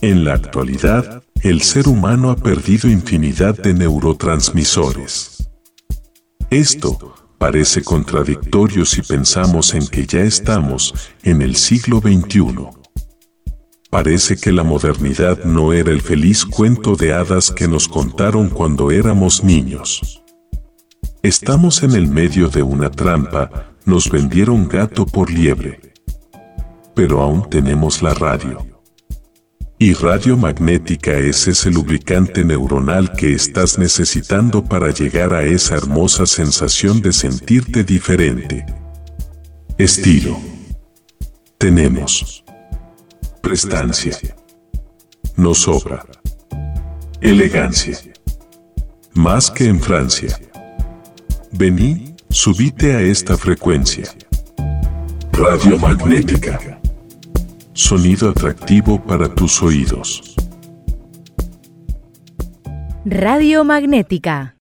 En la actualidad, el ser humano ha perdido infinidad de neurotransmisores. Esto parece contradictorio si pensamos en que ya estamos en el siglo XXI. Parece que la modernidad no era el feliz cuento de hadas que nos contaron cuando éramos niños. Estamos en el medio de una trampa, nos vendieron gato por liebre. Pero aún tenemos la radio. Y radio magnética es ese lubricante neuronal que estás necesitando para llegar a esa hermosa sensación de sentirte diferente. Estilo. Tenemos. Prestancia. Nos sobra. Elegancia. Más que en Francia. Vení, subite a esta frecuencia. Radio magnética. Sonido atractivo para tus oídos. Radio Magnética